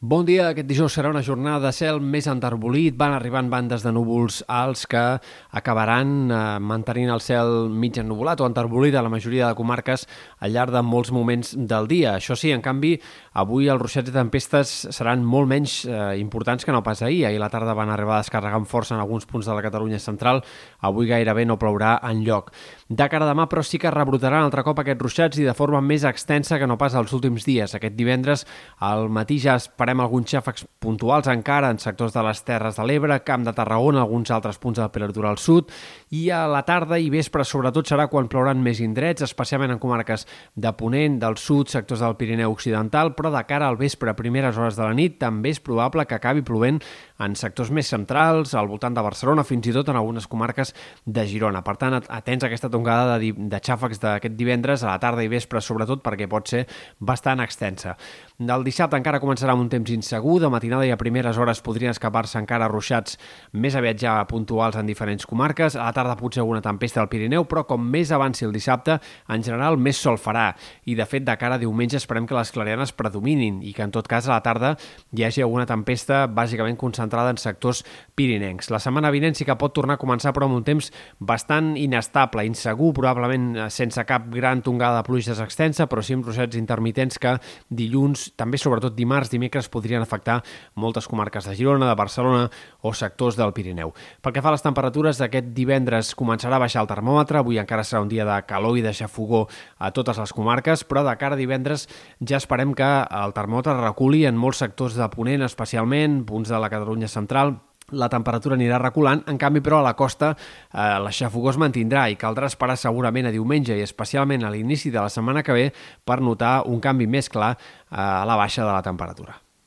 Bon dia, aquest dijous serà una jornada de cel més enterbolit, van arribant bandes de núvols alts que acabaran eh, mantenint el cel mig ennuvolat o enterbolit a la majoria de comarques al llarg de molts moments del dia. Això sí, en canvi, avui els ruixats i tempestes seran molt menys eh, importants que no pas ahir. Ahir la tarda van arribar a descarregar amb força en alguns punts de la Catalunya central, avui gairebé no plourà en lloc. De cara a demà, però, sí que rebrotaran altre cop aquests ruixats i de forma més extensa que no pas els últims dies. Aquest divendres al matí ja es Esperem alguns xàfecs puntuals encara en sectors de les Terres de l'Ebre, Camp de Tarragona, alguns altres punts de la prelitoral sud, i a la tarda i vespre sobretot serà quan plouran més indrets, especialment en comarques de Ponent, del sud, sectors del Pirineu Occidental, però de cara al vespre, primeres hores de la nit, també és probable que acabi plovent en sectors més centrals, al voltant de Barcelona, fins i tot en algunes comarques de Girona. Per tant, atents a aquesta tongada de, de xàfecs d'aquest divendres a la tarda i vespre, sobretot perquè pot ser bastant extensa. Del dissabte encara començarà un temps insegur, de matinada i a primeres hores podrien escapar-se encara ruixats més aviat ja puntuals en diferents comarques, a la tarda potser alguna tempesta al Pirineu, però com més avanci el dissabte, en general més sol farà, i de fet de cara a diumenge esperem que les clarianes predominin i que en tot cas a la tarda hi hagi alguna tempesta bàsicament concentrada en sectors pirinencs. La setmana vinent sí que pot tornar a començar però amb un temps bastant inestable, insegur, probablement sense cap gran tongada de pluges extensa, però sí amb ruixats intermitents que dilluns també sobretot dimarts, dimecres, podrien afectar moltes comarques de Girona, de Barcelona o sectors del Pirineu. Pel que fa a les temperatures, aquest divendres començarà a baixar el termòmetre, avui encara serà un dia de calor i de xafogó a totes les comarques, però de cara a divendres ja esperem que el termòmetre reculi en molts sectors de Ponent, especialment, punts de la Catalunya central, la temperatura anirà reculant, en canvi però a la costa eh, l'aixafogó es mantindrà i caldrà esperar segurament a diumenge i especialment a l'inici de la setmana que ve per notar un canvi més clar eh, a la baixa de la temperatura.